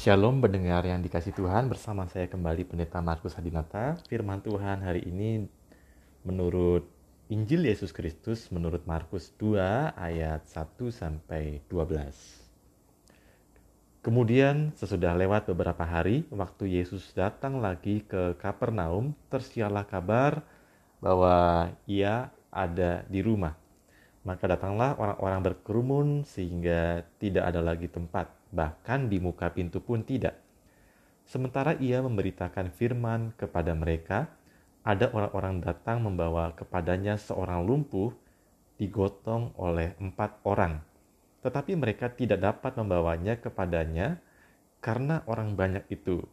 Shalom pendengar yang dikasih Tuhan bersama saya kembali Pendeta Markus Hadinata. Firman Tuhan hari ini menurut Injil Yesus Kristus menurut Markus 2 ayat 1 sampai 12. Kemudian sesudah lewat beberapa hari, waktu Yesus datang lagi ke Kapernaum, tersiarlah kabar bahwa ia ada di rumah. Maka datanglah orang-orang berkerumun sehingga tidak ada lagi tempat bahkan di muka pintu pun tidak. Sementara ia memberitakan firman kepada mereka, ada orang-orang datang membawa kepadanya seorang lumpuh digotong oleh empat orang. Tetapi mereka tidak dapat membawanya kepadanya karena orang banyak itu.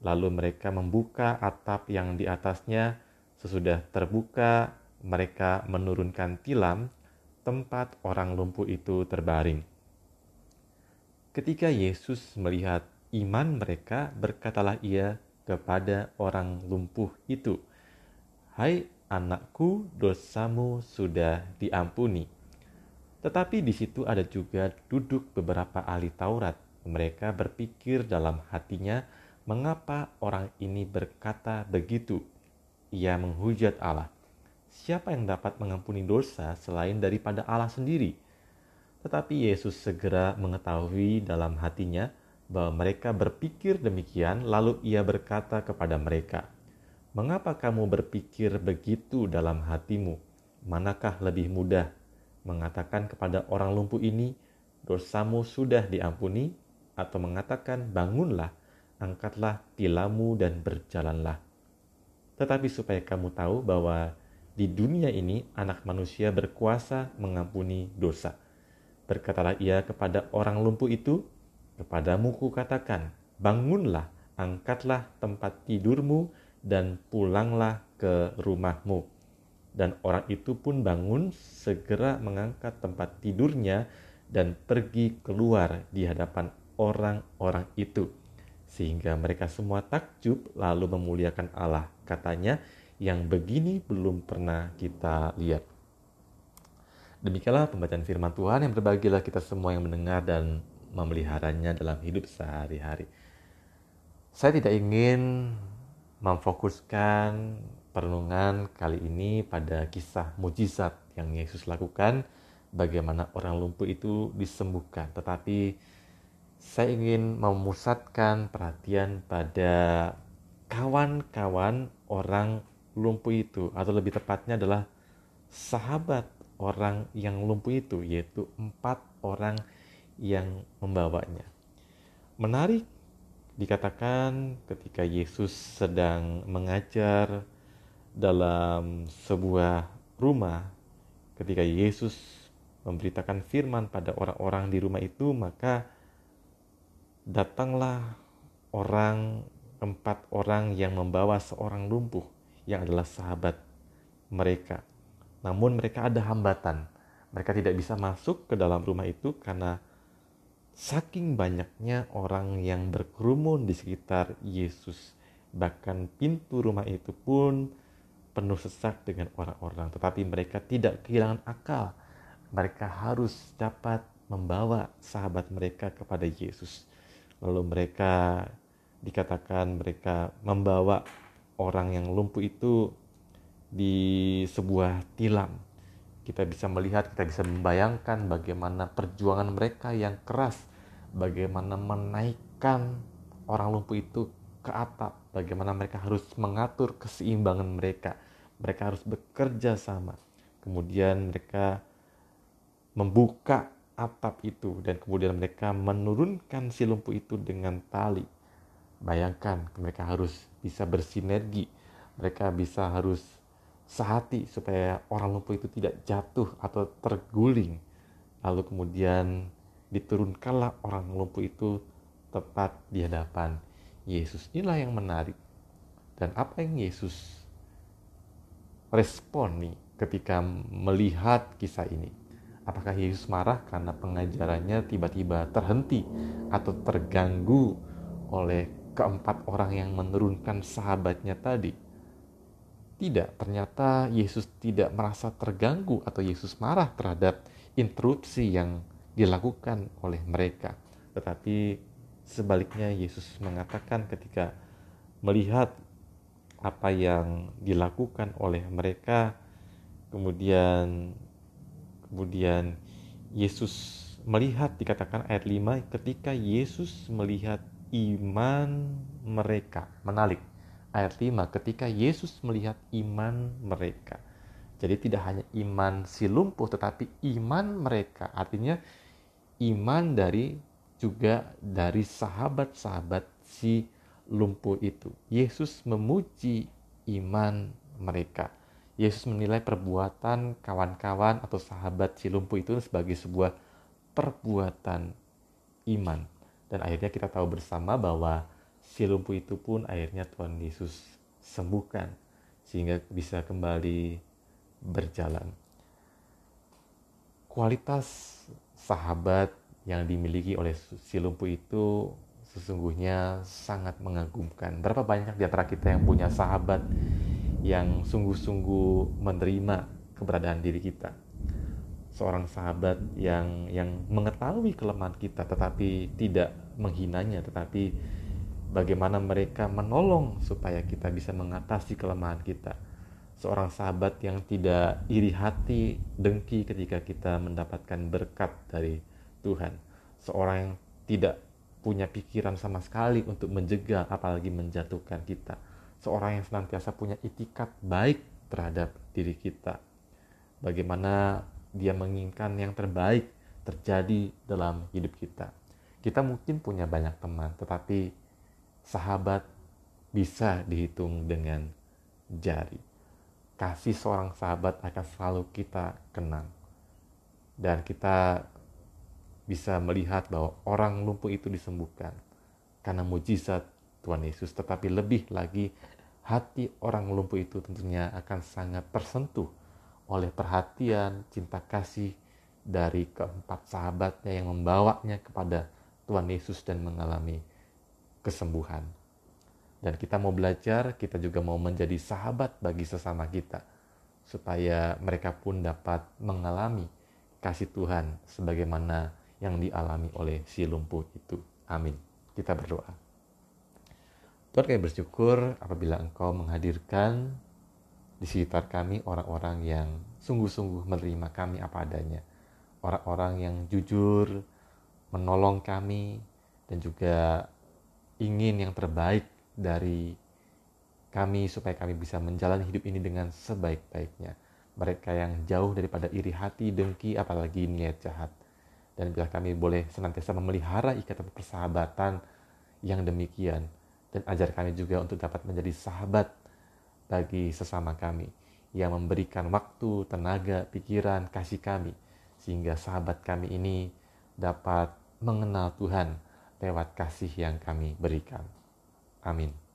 Lalu mereka membuka atap yang di atasnya. Sesudah terbuka, mereka menurunkan tilam tempat orang lumpuh itu terbaring. Ketika Yesus melihat iman mereka, berkatalah ia kepada orang lumpuh itu, "Hai anakku, dosamu sudah diampuni." Tetapi di situ ada juga duduk beberapa ahli Taurat. Mereka berpikir dalam hatinya, "Mengapa orang ini berkata begitu?" Ia menghujat Allah. Siapa yang dapat mengampuni dosa selain daripada Allah sendiri? Tetapi Yesus segera mengetahui dalam hatinya bahwa mereka berpikir demikian, lalu ia berkata kepada mereka, "Mengapa kamu berpikir begitu dalam hatimu? Manakah lebih mudah mengatakan kepada orang lumpuh ini, 'Dosamu sudah diampuni,' atau mengatakan, 'Bangunlah, angkatlah tilammu dan berjalanlah'?" Tetapi supaya kamu tahu bahwa di dunia ini Anak Manusia berkuasa mengampuni dosa Berkatalah ia kepada orang lumpuh itu, Kepadamu kukatakan, bangunlah, angkatlah tempat tidurmu, dan pulanglah ke rumahmu. Dan orang itu pun bangun, segera mengangkat tempat tidurnya, dan pergi keluar di hadapan orang-orang itu. Sehingga mereka semua takjub lalu memuliakan Allah. Katanya, yang begini belum pernah kita lihat. Demikianlah pembacaan firman Tuhan yang berbahagialah kita semua yang mendengar dan memeliharanya dalam hidup sehari-hari. Saya tidak ingin memfokuskan perenungan kali ini pada kisah mujizat yang Yesus lakukan, bagaimana orang lumpuh itu disembuhkan. Tetapi saya ingin memusatkan perhatian pada kawan-kawan orang lumpuh itu, atau lebih tepatnya adalah sahabat orang yang lumpuh itu, yaitu empat orang yang membawanya. Menarik dikatakan ketika Yesus sedang mengajar dalam sebuah rumah, ketika Yesus memberitakan firman pada orang-orang di rumah itu, maka datanglah orang empat orang yang membawa seorang lumpuh yang adalah sahabat mereka. Namun mereka ada hambatan. Mereka tidak bisa masuk ke dalam rumah itu karena saking banyaknya orang yang berkerumun di sekitar Yesus. Bahkan pintu rumah itu pun penuh sesak dengan orang-orang. Tetapi mereka tidak kehilangan akal. Mereka harus dapat membawa sahabat mereka kepada Yesus. Lalu mereka dikatakan mereka membawa orang yang lumpuh itu di sebuah tilam. Kita bisa melihat, kita bisa membayangkan bagaimana perjuangan mereka yang keras, bagaimana menaikkan orang lumpuh itu ke atap, bagaimana mereka harus mengatur keseimbangan mereka. Mereka harus bekerja sama. Kemudian mereka membuka atap itu dan kemudian mereka menurunkan si lumpuh itu dengan tali. Bayangkan mereka harus bisa bersinergi. Mereka bisa harus sehati supaya orang lumpuh itu tidak jatuh atau terguling. Lalu kemudian diturunkanlah orang lumpuh itu tepat di hadapan Yesus. Inilah yang menarik. Dan apa yang Yesus respon nih ketika melihat kisah ini? Apakah Yesus marah karena pengajarannya tiba-tiba terhenti atau terganggu oleh keempat orang yang menurunkan sahabatnya tadi? Tidak, ternyata Yesus tidak merasa terganggu atau Yesus marah terhadap interupsi yang dilakukan oleh mereka. Tetapi sebaliknya Yesus mengatakan ketika melihat apa yang dilakukan oleh mereka kemudian kemudian Yesus melihat dikatakan ayat 5 ketika Yesus melihat iman mereka menarik ayat 5 ketika Yesus melihat iman mereka jadi tidak hanya iman si lumpuh tetapi iman mereka artinya iman dari juga dari sahabat-sahabat si lumpuh itu. Yesus memuji iman mereka. Yesus menilai perbuatan kawan-kawan atau sahabat si lumpuh itu sebagai sebuah perbuatan iman. Dan akhirnya kita tahu bersama bahwa si lumpuh itu pun akhirnya Tuhan Yesus sembuhkan sehingga bisa kembali berjalan. Kualitas sahabat yang dimiliki oleh si lumpuh itu sesungguhnya sangat mengagumkan. Berapa banyak di antara kita yang punya sahabat yang sungguh-sungguh menerima keberadaan diri kita. Seorang sahabat yang yang mengetahui kelemahan kita tetapi tidak menghinanya tetapi bagaimana mereka menolong supaya kita bisa mengatasi kelemahan kita. Seorang sahabat yang tidak iri hati, dengki ketika kita mendapatkan berkat dari Tuhan. Seorang yang tidak punya pikiran sama sekali untuk menjegal apalagi menjatuhkan kita. Seorang yang senantiasa punya itikat baik terhadap diri kita. Bagaimana dia menginginkan yang terbaik terjadi dalam hidup kita. Kita mungkin punya banyak teman, tetapi sahabat bisa dihitung dengan jari. Kasih seorang sahabat akan selalu kita kenang. Dan kita bisa melihat bahwa orang lumpuh itu disembuhkan karena mujizat Tuhan Yesus. Tetapi lebih lagi hati orang lumpuh itu tentunya akan sangat tersentuh oleh perhatian, cinta kasih dari keempat sahabatnya yang membawanya kepada Tuhan Yesus dan mengalami kesembuhan. Dan kita mau belajar, kita juga mau menjadi sahabat bagi sesama kita, supaya mereka pun dapat mengalami kasih Tuhan sebagaimana yang dialami oleh si lumpuh itu. Amin. Kita berdoa. Tuhan kami bersyukur apabila Engkau menghadirkan di sekitar kami orang-orang yang sungguh-sungguh menerima kami apa adanya. Orang-orang yang jujur, menolong kami, dan juga ingin yang terbaik dari kami supaya kami bisa menjalani hidup ini dengan sebaik-baiknya. Mereka yang jauh daripada iri hati, dengki, apalagi niat jahat dan bila kami boleh senantiasa memelihara ikatan persahabatan yang demikian dan ajar kami juga untuk dapat menjadi sahabat bagi sesama kami yang memberikan waktu, tenaga, pikiran, kasih kami sehingga sahabat kami ini dapat mengenal Tuhan lewat kasih yang kami berikan. Amin.